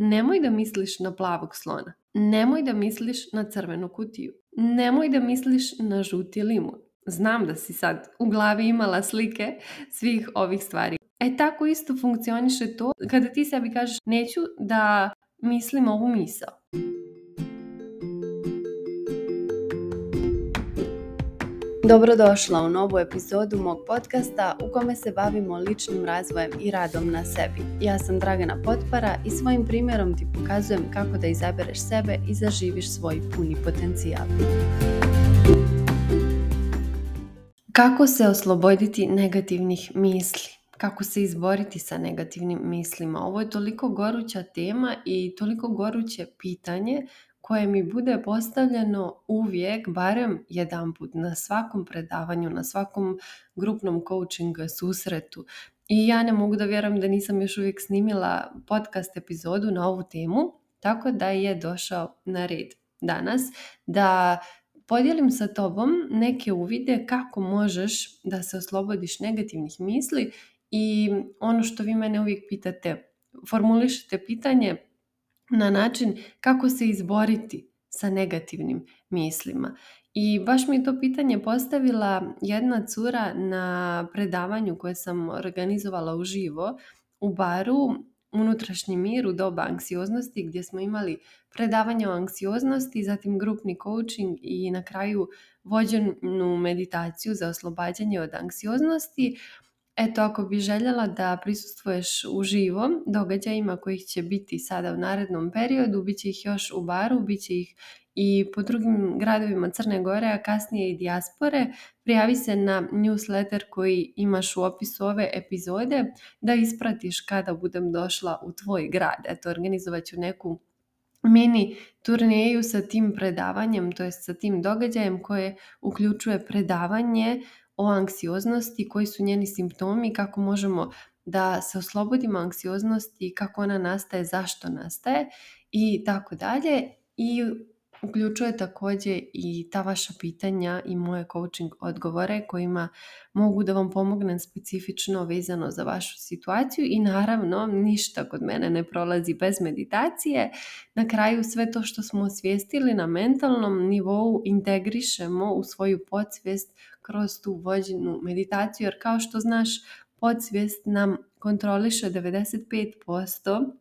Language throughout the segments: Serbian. Nemoj da misliš na plavog slona. Nemoj da misliš na crvenu kutiju. Nemoj da misliš na žuti limun. Znam da si sad u glavi imala slike svih ovih stvari. E tako isto funkcioniše to kada ti sebi kažeš neću da mislim ovu misao. Dobrodošla u novu epizodu mog podcasta u kome se bavimo ličnim razvojem i radom na sebi. Ja sam Dragana Potpara i svojim primjerom ti pokazujem kako da izabereš sebe i zaživiš svoj puni potencijal. Kako se osloboditi negativnih misli? Kako se izboriti sa negativnim mislima? Ovo je toliko goruća tema i toliko goruće pitanje koje mi bude postavljeno uvijek, barem jedanput na svakom predavanju, na svakom grupnom coaching susretu. I ja ne mogu da vjerujem da nisam još uvijek snimila podcast epizodu na ovu temu, tako da je došao na red danas da podijelim sa tobom neke uvide kako možeš da se oslobodiš negativnih misli i ono što vi mene uvijek pitate, formulišite pitanje na način kako se izboriti sa negativnim mislima. I baš mi je to pitanje postavila jedna cura na predavanju koje sam organizovala uživo u baru unutrašnji mir u doba anksioznosti gdje smo imali predavanje o anksioznosti, zatim grupni coaching i na kraju vođenu meditaciju za oslobađanje od anksioznosti. Eto, ako bi željela da prisustvuješ uživo događajima kojih će biti sada u narednom periodu, bit će ih još u Baru, bit će ih i po drugim gradovima Crne Gore, a kasnije i dijaspore, prijavi se na newsletter koji imaš u opisu ove epizode da ispratiš kada budem došla u tvoj grad. Eto, organizovat ću neku mini turneju sa tim predavanjem, to jest sa tim događajem koje uključuje predavanje o anksioznosti, koji su njeni simptomi, kako možemo da se oslobodimo anksioznosti, kako ona nastaje, zašto nastaje i tako dalje. I uključuje također i ta vaša pitanja i moje coaching odgovore kojima mogu da vam pomognem specifično vezano za vašu situaciju i naravno ništa kod mene ne prolazi bez meditacije. Na kraju sve to što smo osvijestili na mentalnom nivou integrišemo u svoju podsvijest kroz tu vođenu meditaciju jer kao što znaš podsvijest nam kontroliše 95%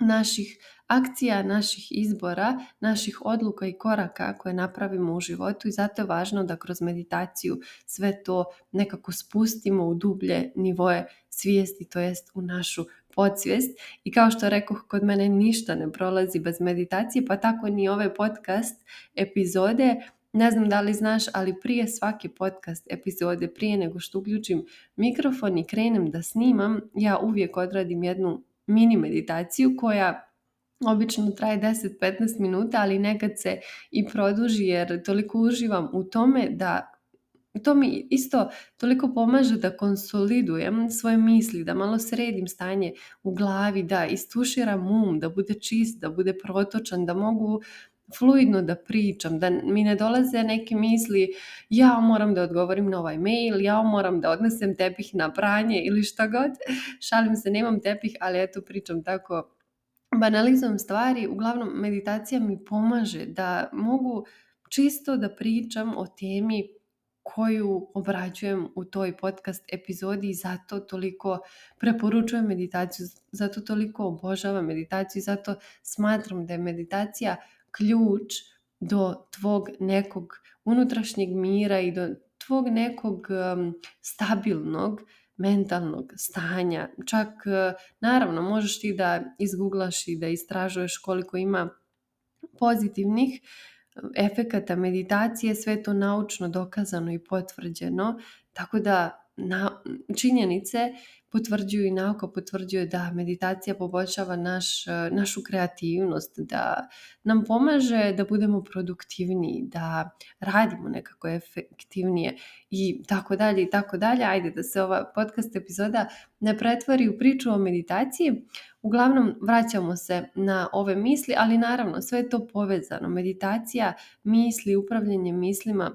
naših akcija, naših izbora, naših odluka i koraka koje napravimo u životu i zato je važno da kroz meditaciju sve to nekako spustimo u dublje nivoje svijesti, to jest u našu podsvijest. I kao što rekoh, kod mene ništa ne prolazi bez meditacije, pa tako ni ove podcast epizode. Ne znam da li znaš, ali prije svake podcast epizode, prije nego što uključim mikrofon i krenem da snimam, ja uvijek odradim jednu mini meditaciju koja Obično traje 10-15 minuta, ali nekad se i produži jer toliko uživam u tome da to mi isto toliko pomaže da konsolidujem svoje misli, da malo sredim stanje u glavi, da istuširam um, da bude čist, da bude protočan, da mogu fluidno da pričam, da mi ne dolaze neke misli ja moram da odgovorim na ovaj mail, ja moram da odnesem tepih na pranje ili šta god. Šalim se, nemam tepih, ali eto pričam tako banalizom stvari. Uglavnom, meditacija mi pomaže da mogu čisto da pričam o temi koju obrađujem u toj podcast epizodi i zato toliko preporučujem meditaciju, zato toliko obožavam meditaciju, zato smatram da je meditacija ključ do tvog nekog unutrašnjeg mira i do tvog nekog stabilnog mentalnog stanja. Čak, e, naravno, možeš ti da izguglaš i da istražuješ koliko ima pozitivnih efekata meditacije, sve to naučno dokazano i potvrđeno. Tako da na, činjenice potvrđuju i nauka potvrđuje da meditacija poboljšava naš, e, našu kreativnost, da nam pomaže da budemo produktivniji, da radimo nekako efektivnije i tako dalje i tako dalje. Ajde da se ova podcast epizoda ne pretvori u priču o meditaciji. Uglavnom vraćamo se na ove misli, ali naravno sve je to povezano. Meditacija, misli, upravljanje mislima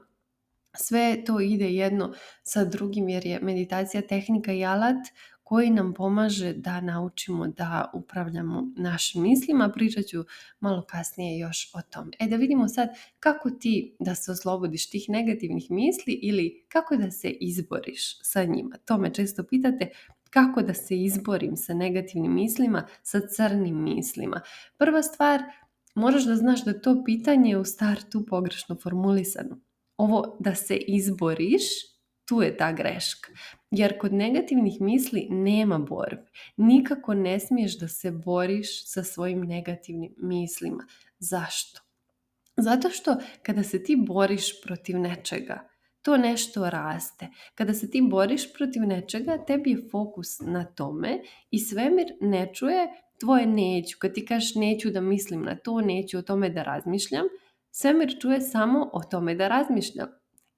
sve to ide jedno sa drugim jer je meditacija tehnika i alat koji nam pomaže da naučimo da upravljamo našim mislima. Pričat ću malo kasnije još o tom. E da vidimo sad kako ti da se oslobodiš tih negativnih misli ili kako da se izboriš sa njima. To me često pitate kako da se izborim sa negativnim mislima, sa crnim mislima. Prva stvar, moraš da znaš da to pitanje je u startu pogrešno formulisano ovo da se izboriš, tu je ta greška. Jer kod negativnih misli nema borbe. Nikako ne smiješ da se boriš sa svojim negativnim mislima. Zašto? Zato što kada se ti boriš protiv nečega, to nešto raste. Kada se ti boriš protiv nečega, tebi je fokus na tome i svemir ne čuje tvoje neću. Kad ti kažeš neću da mislim na to, neću o tome da razmišljam, Svemir čuje samo o tome da razmišljam.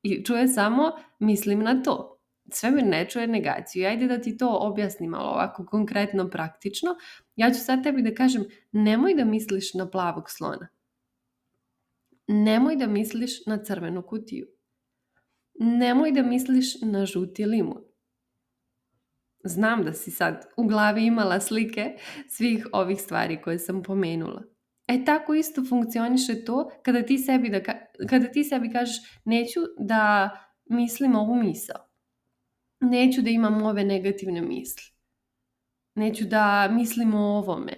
I čuje samo mislim na to. Svemir ne čuje negaciju. Ajde da ti to objasnim malo ovako konkretno, praktično. Ja ću sad tebi da kažem nemoj da misliš na plavog slona. Nemoj da misliš na crvenu kutiju. Nemoj da misliš na žuti limun. Znam da si sad u glavi imala slike svih ovih stvari koje sam pomenula. E tako isto funkcioniše to kada ti sebi, kada ti sebi kažeš neću da mislim ovu misao. Neću da imam ove negativne misli. Neću da mislim o ovome.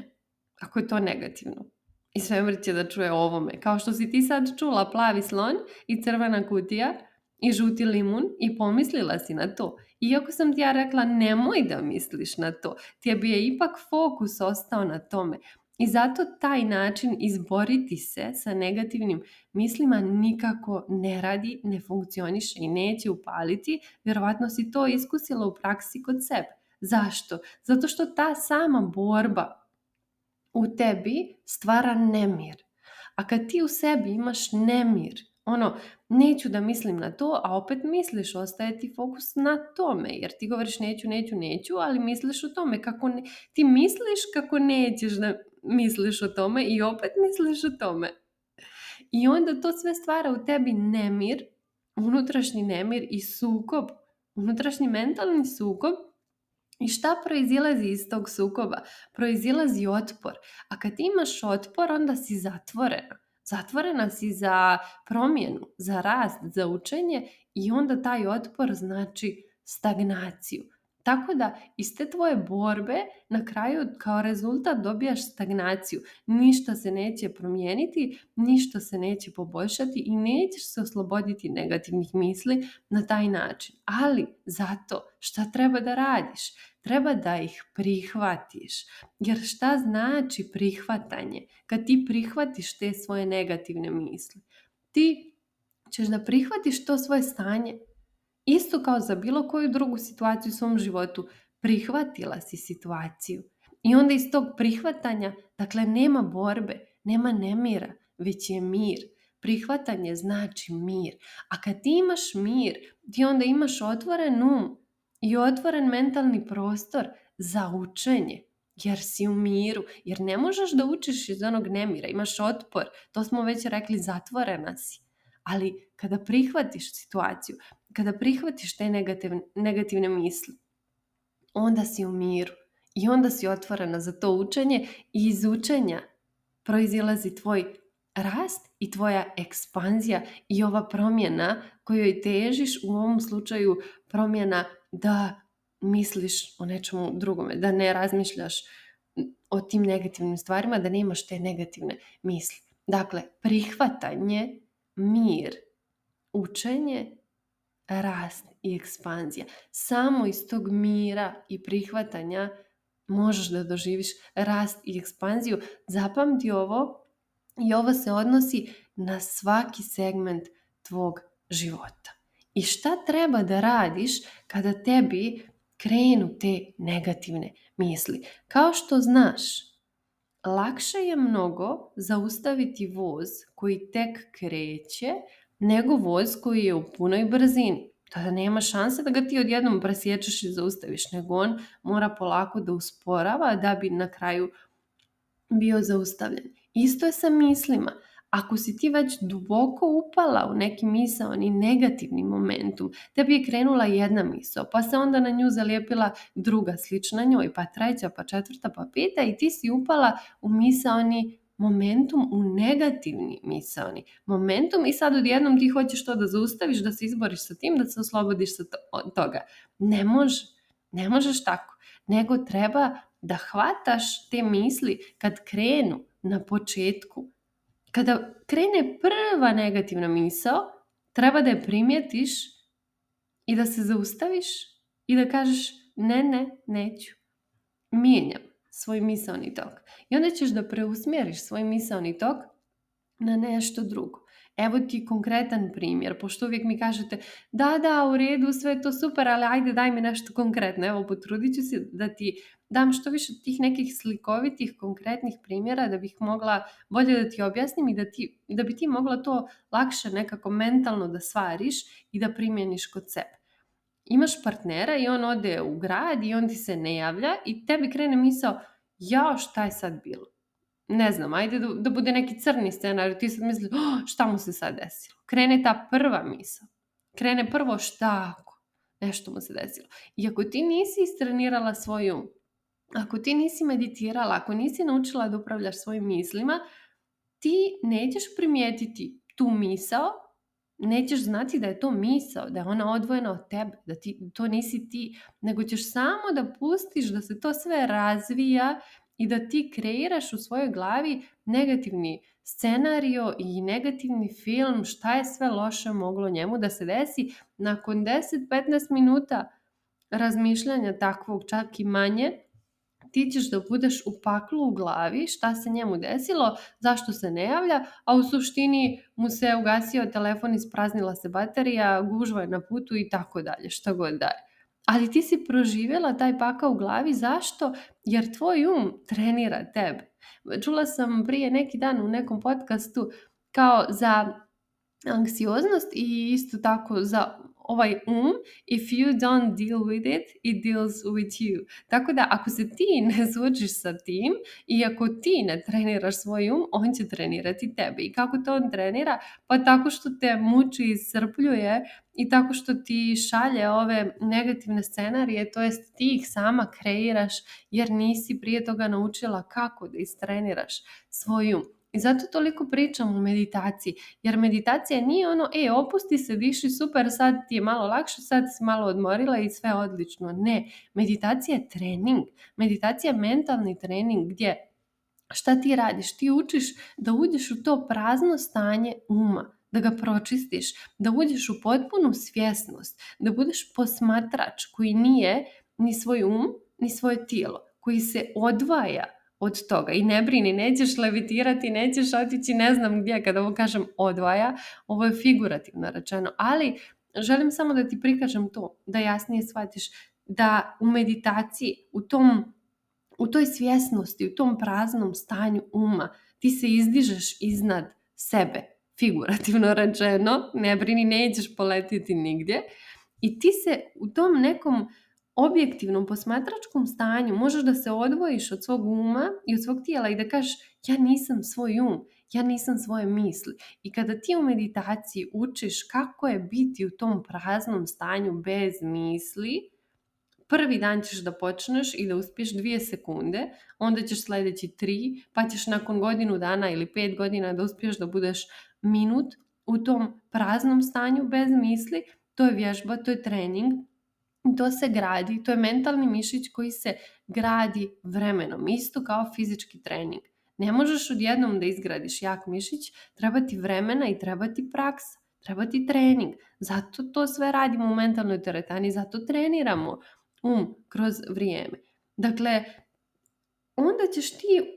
Ako je to negativno. I sve će da čuje o ovome. Kao što si ti sad čula plavi slon i crvena kutija i žuti limun i pomislila si na to. Iako sam ti ja rekla nemoj da misliš na to, ti je ipak fokus ostao na tome. I zato taj način izboriti se sa negativnim mislima nikako ne radi, ne funkcioniše i neće upaliti. Vjerovatno si to iskusila u praksi kod sebe. Zašto? Zato što ta sama borba u tebi stvara nemir. A kad ti u sebi imaš nemir, ono, neću da mislim na to, a opet misliš, ostaje ti fokus na tome, jer ti govoriš neću, neću, neću, ali misliš o tome, kako ti misliš kako nećeš da misliš o tome i opet misliš o tome. I onda to sve stvara u tebi nemir, unutrašnji nemir i sukob, unutrašnji mentalni sukob i šta proizilazi iz tog sukoba? Proizilazi otpor. A kad imaš otpor, onda si zatvorena. Zatvorena si za promjenu, za rast, za učenje i onda taj otpor znači stagnaciju. Tako da iz te tvoje borbe na kraju kao rezultat dobijaš stagnaciju. Ništa se neće promijeniti, ništa se neće poboljšati i nećeš se osloboditi negativnih misli na taj način. Ali zato šta treba da radiš? Treba da ih prihvatiš. Jer šta znači prihvatanje? Kad ti prihvatiš te svoje negativne misli, ti ćeš da prihvatiš to svoje stanje Isto kao za bilo koju drugu situaciju u svom životu, prihvatila si situaciju. I onda iz tog prihvatanja, dakle nema borbe, nema nemira, već je mir. Prihvatanje znači mir. A kad ti imaš mir, ti onda imaš otvoren um i otvoren mentalni prostor za učenje. Jer si u miru, jer ne možeš da učiš iz onog nemira, imaš otpor, to smo već rekli, zatvorena si ali kada prihvatiš situaciju, kada prihvatiš te negativne, misli, onda si u miru i onda si otvorena za to učenje i iz učenja proizilazi tvoj rast i tvoja ekspanzija i ova promjena kojoj težiš u ovom slučaju promjena da misliš o nečemu drugome, da ne razmišljaš o tim negativnim stvarima, da nemaš te negativne misli. Dakle, prihvatanje mir, učenje, rast i ekspanzija. Samo iz tog mira i prihvatanja možeš da doživiš rast i ekspanziju. Zapamti ovo i ovo se odnosi na svaki segment tvog života. I šta treba da radiš kada tebi krenu te negativne misli? Kao što znaš lakše je mnogo zaustaviti voz koji tek kreće nego voz koji je u punoj brzini. Tada nema šanse da ga ti odjednom presječeš i zaustaviš, nego on mora polako da usporava da bi na kraju bio zaustavljen. Isto je sa mislima ako si ti već duboko upala u neki misaoni negativni momentum, bi je krenula jedna misao, pa se onda na nju zalijepila druga slična njoj, pa treća, pa četvrta, pa peta i ti si upala u misaoni momentum u negativni misaoni momentum i sad odjednom ti hoćeš to da zaustaviš, da se izboriš sa tim, da se oslobodiš sa toga. Ne može, ne možeš tako, nego treba da hvataš te misli kad krenu na početku kada krene prva negativna misao, treba da je primijetiš i da se zaustaviš i da kažeš ne, ne, neću. Mijenjam svoj misaoni tok. I onda ćeš da preusmjeriš svoj misaoni tok na nešto drugo. Evo ti konkretan primjer, pošto uvijek mi kažete da, da, u redu, sve je to super, ali ajde daj mi nešto konkretno. Evo, potrudit ću se da ti dam što više tih nekih slikovitih, konkretnih primjera da bih mogla bolje da ti objasnim i da, ti, da bi ti mogla to lakše nekako mentalno da svariš i da primjeniš kod sebe. Imaš partnera i on ode u grad i on ti se ne javlja i tebi krene misao, jao šta je sad bilo? ne znam, ajde da, bude neki crni scenarij, ti sad misliš, oh, šta mu se sad desilo? Krene ta prva misao. Krene prvo šta ako? Nešto mu se desilo. I ako ti nisi istrenirala svoju, ako ti nisi meditirala, ako nisi naučila da upravljaš svojim mislima, ti nećeš primijetiti tu misao, nećeš znati da je to misao, da je ona odvojena od tebe, da ti, to nisi ti, nego ćeš samo da pustiš da se to sve razvija i da ti kreiraš u svojoj glavi negativni scenario i negativni film, šta je sve loše moglo njemu da se desi, nakon 10-15 minuta razmišljanja takvog, čak i manje, ti ćeš da budeš u paklu u glavi šta se njemu desilo, zašto se ne javlja, a u suštini mu se ugasio telefon, ispraznila se baterija, gužva je na putu i tako dalje, šta god da ali ti si proživjela taj pakao u glavi. Zašto? Jer tvoj um trenira tebe. Čula sam prije neki dan u nekom podcastu kao za anksioznost i isto tako za ovaj um, if you don't deal with it, it deals with you. Tako da ako se ti ne zvučiš sa tim i ako ti ne treniraš svoj um, on će trenirati tebe. I kako to on trenira? Pa tako što te muči i srpljuje i tako što ti šalje ove negativne scenarije, to jest ti ih sama kreiraš jer nisi prije toga naučila kako da istreniraš svoj um. I zato toliko pričam u meditaciji, jer meditacija nije ono, e, opusti se, diši, super, sad ti je malo lakše, sad si malo odmorila i sve odlično. Ne, meditacija je trening, meditacija je mentalni trening gdje šta ti radiš? Ti učiš da uđeš u to prazno stanje uma, da ga pročistiš, da uđeš u potpunu svjesnost, da budeš posmatrač koji nije ni svoj um, ni svoje tijelo, koji se odvaja od toga. I ne brini, nećeš levitirati, nećeš otići ne znam gdje, kada ovo kažem odvaja, ovo je figurativno rečeno, ali želim samo da ti prikažem to, da jasnije shvatiš da u meditaciji, u, tom, u toj svjesnosti, u tom praznom stanju uma, ti se izdižeš iznad sebe, figurativno rečeno, ne brini, nećeš poletiti nigdje i ti se u tom nekom objektivnom posmatračkom stanju možeš da se odvojiš od svog uma i od svog tijela i da kažeš ja nisam svoj um, ja nisam svoje misli. I kada ti u meditaciji učiš kako je biti u tom praznom stanju bez misli, prvi dan ćeš da počneš i da uspiješ dvije sekunde, onda ćeš sljedeći tri, pa ćeš nakon godinu dana ili pet godina da uspiješ da budeš minut u tom praznom stanju bez misli, to je vježba, to je trening to se gradi, to je mentalni mišić koji se gradi vremenom, isto kao fizički trening. Ne možeš odjednom da izgradiš jak mišić, treba ti vremena i treba ti praksa, treba ti trening. Zato to sve radimo u mentalnoj teretani, zato treniramo um kroz vrijeme. Dakle, onda ćeš ti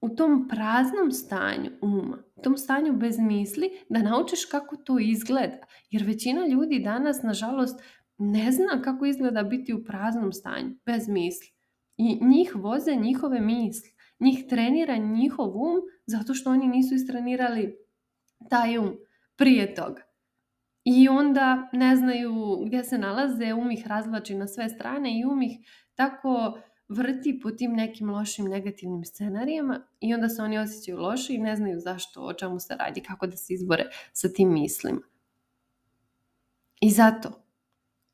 u tom praznom stanju uma, u tom stanju bez misli, da naučiš kako to izgleda. Jer većina ljudi danas, nažalost, ne zna kako izgleda biti u praznom stanju, bez misli. I njih voze njihove misli. Njih trenira njihov um zato što oni nisu istrenirali taj um prije toga. I onda ne znaju gdje se nalaze, um ih razvlači na sve strane i um ih tako vrti po tim nekim lošim negativnim scenarijama i onda se oni osjećaju loši i ne znaju zašto, o čemu se radi, kako da se izbore sa tim mislima. I zato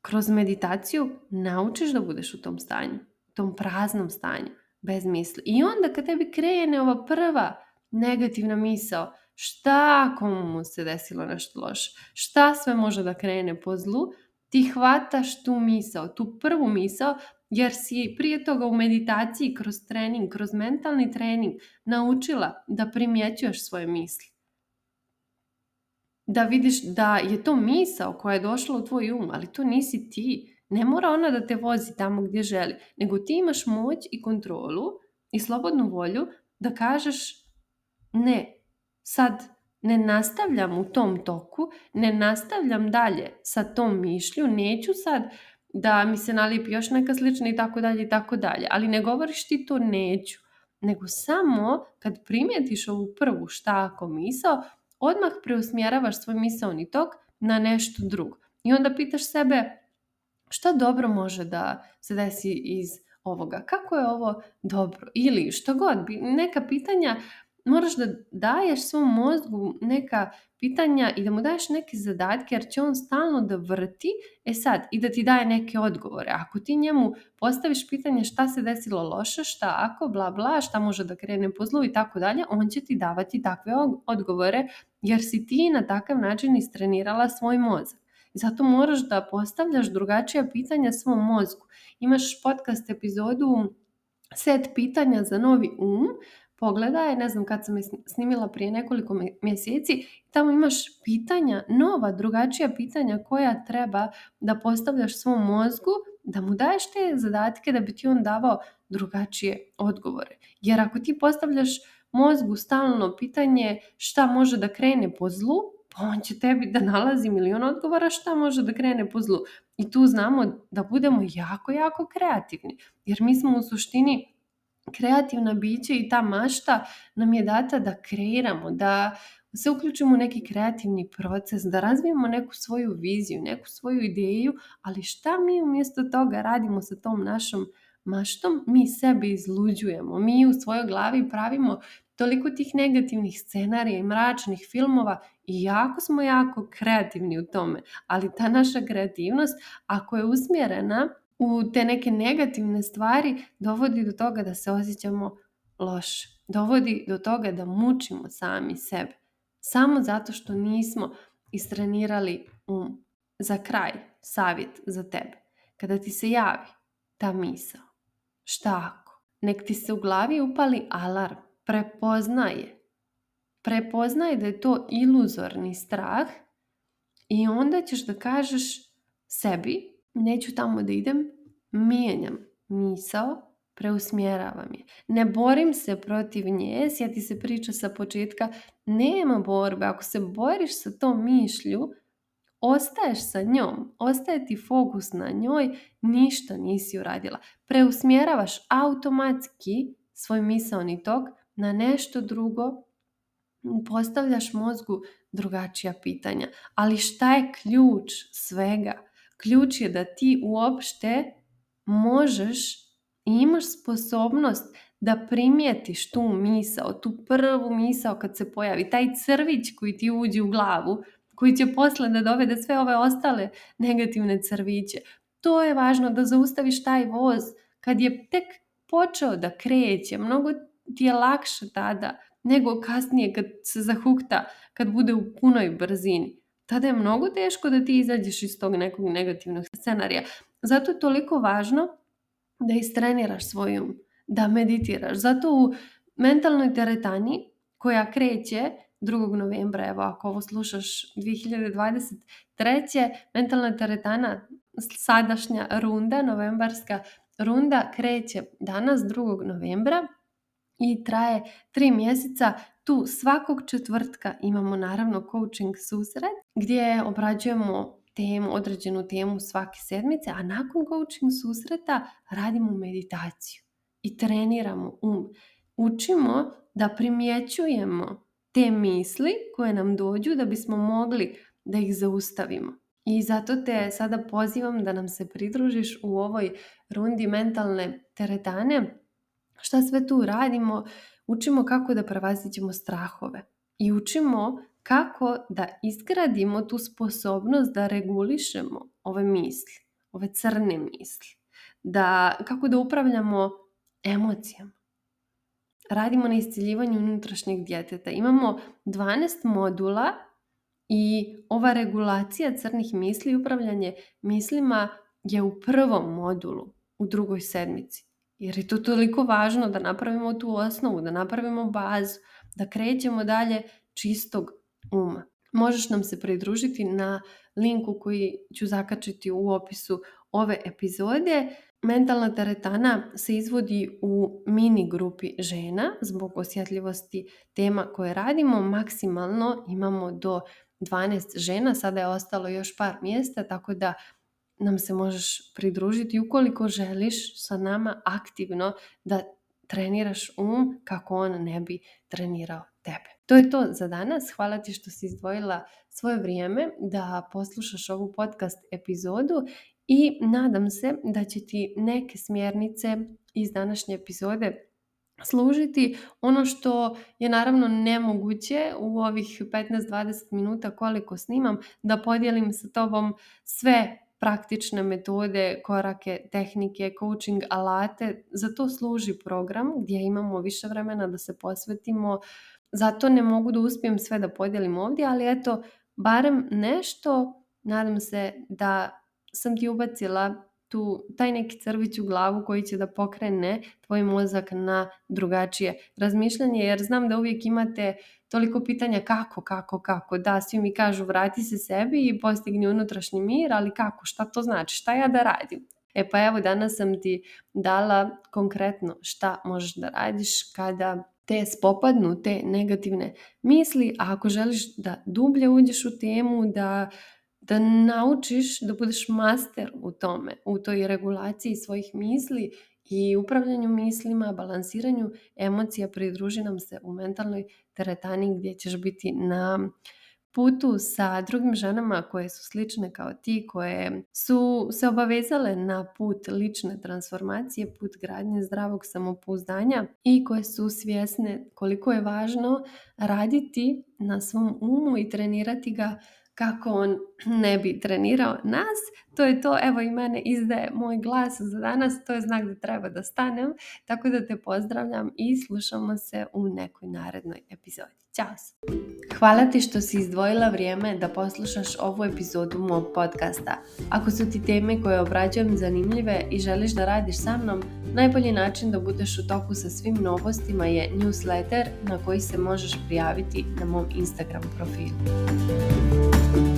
kroz meditaciju naučiš da budeš u tom stanju, tom praznom stanju, bez misli. I onda kad tebi krene ova prva negativna misao, šta ako mu se desilo nešto loše, šta sve može da krene po zlu, ti hvataš tu misao, tu prvu misao, jer si prije toga u meditaciji kroz trening, kroz mentalni trening naučila da primjećuješ svoje misli da vidiš da je to misao koja je došla u tvoj um, ali to nisi ti. Ne mora ona da te vozi tamo gdje želi, nego ti imaš moć i kontrolu i slobodnu volju da kažeš ne, sad ne nastavljam u tom toku, ne nastavljam dalje sa tom mišlju, neću sad da mi se nalipi još neka slična i tako dalje i tako dalje, ali ne govoriš ti to neću, nego samo kad primijetiš ovu prvu šta misao, odmah preusmjeravaš svoj misaoni tok na nešto drugo. I onda pitaš sebe što dobro može da se desi iz ovoga, kako je ovo dobro ili što god, neka pitanja moraš da daješ svom mozgu neka pitanja i da mu daješ neke zadatke jer će on stalno da vrti, e sad, i da ti daje neke odgovore. Ako ti njemu postaviš pitanje šta se desilo loše, šta ako, bla bla, šta može da krene po zlu i tako dalje, on će ti davati takve odgovore jer si ti na takav način istrenirala svoj mozak. zato moraš da postavljaš drugačija pitanja svom mozgu. Imaš podcast epizodu set pitanja za novi um pogledaj, ne znam kad sam je snimila prije nekoliko mjeseci, tamo imaš pitanja, nova, drugačija pitanja koja treba da postavljaš svom mozgu, da mu daješ te zadatke da bi ti on davao drugačije odgovore. Jer ako ti postavljaš mozgu stalno pitanje šta može da krene po zlu, pa on će tebi da nalazi milion odgovora šta može da krene po zlu. I tu znamo da budemo jako, jako kreativni. Jer mi smo u suštini kreativna biće i ta mašta nam je data da kreiramo, da se uključimo u neki kreativni proces, da razvijemo neku svoju viziju, neku svoju ideju, ali šta mi umjesto toga radimo sa tom našom maštom? Mi sebe izluđujemo, mi u svojoj glavi pravimo toliko tih negativnih scenarija i mračnih filmova i jako smo jako kreativni u tome, ali ta naša kreativnost ako je usmjerena u te neke negativne stvari dovodi do toga da se osjećamo loše. Dovodi do toga da mučimo sami sebe. Samo zato što nismo istrenirali um. Za kraj, savjet za tebe. Kada ti se javi ta misao, šta ako? Nek ti se u glavi upali alarm. Prepoznaje. Prepoznaje da je to iluzorni strah i onda ćeš da kažeš sebi neću tamo da idem, mijenjam misao, preusmjeravam je. Ne borim se protiv nje, sjeti se priča sa početka, nema borbe. Ako se boriš sa tom mišlju, ostaješ sa njom, ostaje ti fokus na njoj, ništa nisi uradila. Preusmjeravaš automatski svoj misaoni tok na nešto drugo, postavljaš mozgu drugačija pitanja. Ali šta je ključ svega? Ključ je da ti uopšte možeš i imaš sposobnost da primijetiš tu misao, tu prvu misao kad se pojavi, taj crvić koji ti uđe u glavu, koji će posle da dovede sve ove ostale negativne crviće. To je važno da zaustaviš taj voz kad je tek počeo da kreće. Mnogo ti je lakše tada nego kasnije kad se zahukta, kad bude u punoj brzini tada je mnogo teško da ti izađeš iz tog nekog negativnog scenarija. Zato je toliko važno da istreniraš svoj um, da meditiraš. Zato u mentalnoj teretani koja kreće 2. novembra, evo ako ovo slušaš 2023. mentalna teretana sadašnja runda, novembarska runda kreće danas 2. novembra i traje tri mjeseca. Tu svakog četvrtka imamo naravno coaching susret gdje obrađujemo temu, određenu temu svake sedmice, a nakon coaching susreta radimo meditaciju i treniramo um. Učimo da primjećujemo te misli koje nam dođu da bismo mogli da ih zaustavimo. I zato te sada pozivam da nam se pridružiš u ovoj rundi mentalne teretane Šta sve tu radimo? Učimo kako da prevaziđemo strahove i učimo kako da izgradimo tu sposobnost da regulišemo ove misli, ove crne misli, da, kako da upravljamo emocijama. Radimo na isciljivanju unutrašnjeg djeteta. Imamo 12 modula i ova regulacija crnih misli i upravljanje mislima je u prvom modulu, u drugoj sedmici jer je to toliko važno da napravimo tu osnovu, da napravimo bazu, da krećemo dalje čistog uma. Možeš nam se pridružiti na linku koji ću zakačiti u opisu ove epizode. Mentalna teretana se izvodi u mini grupi žena zbog osjetljivosti tema koje radimo. Maksimalno imamo do 12 žena, sada je ostalo još par mjesta, tako da nam se možeš pridružiti ukoliko želiš sa nama aktivno da treniraš um kako on ne bi trenirao tebe. To je to za danas. Hvala ti što si izdvojila svoje vrijeme da poslušaš ovu podcast epizodu i nadam se da će ti neke smjernice iz današnje epizode služiti. Ono što je naravno nemoguće u ovih 15-20 minuta koliko snimam da podijelim sa tobom sve praktične metode, korake, tehnike, coaching alate. Za to služi program gdje imamo više vremena da se posvetimo. Zato ne mogu da uspijem sve da podijelim ovdje, ali eto, barem nešto, nadam se da sam ti ubacila tu, taj neki crvić u glavu koji će da pokrene tvoj mozak na drugačije razmišljanje, jer znam da uvijek imate toliko pitanja kako, kako, kako, da, svi mi kažu vrati se sebi i postigni unutrašnji mir, ali kako, šta to znači, šta ja da radim? E pa evo danas sam ti dala konkretno šta možeš da radiš kada te spopadnu te negativne misli, a ako želiš da dublje uđeš u temu, da da naučiš da budeš master u tome, u toj regulaciji svojih misli i upravljanju mislima, balansiranju emocija, pridruži nam se u mentalnoj teretani gdje ćeš biti na putu sa drugim ženama koje su slične kao ti, koje su se obavezale na put lične transformacije, put gradnje zdravog samopouzdanja i koje su svjesne koliko je važno raditi na svom umu i trenirati ga kako on ne bi trenirao nas, to je to, evo i mene izdaje moj glas za danas, to je znak da treba da stanem, tako da te pozdravljam i slušamo se u nekoj narednoj epizodi. Ćao! Hvala ti što si izdvojila vrijeme da poslušaš ovu epizodu mog podcasta. Ako su ti teme koje obrađujem zanimljive i želiš da radiš sa mnom, najbolji način da budeš u toku sa svim novostima je newsletter na koji se možeš prijaviti na mom Instagram profilu.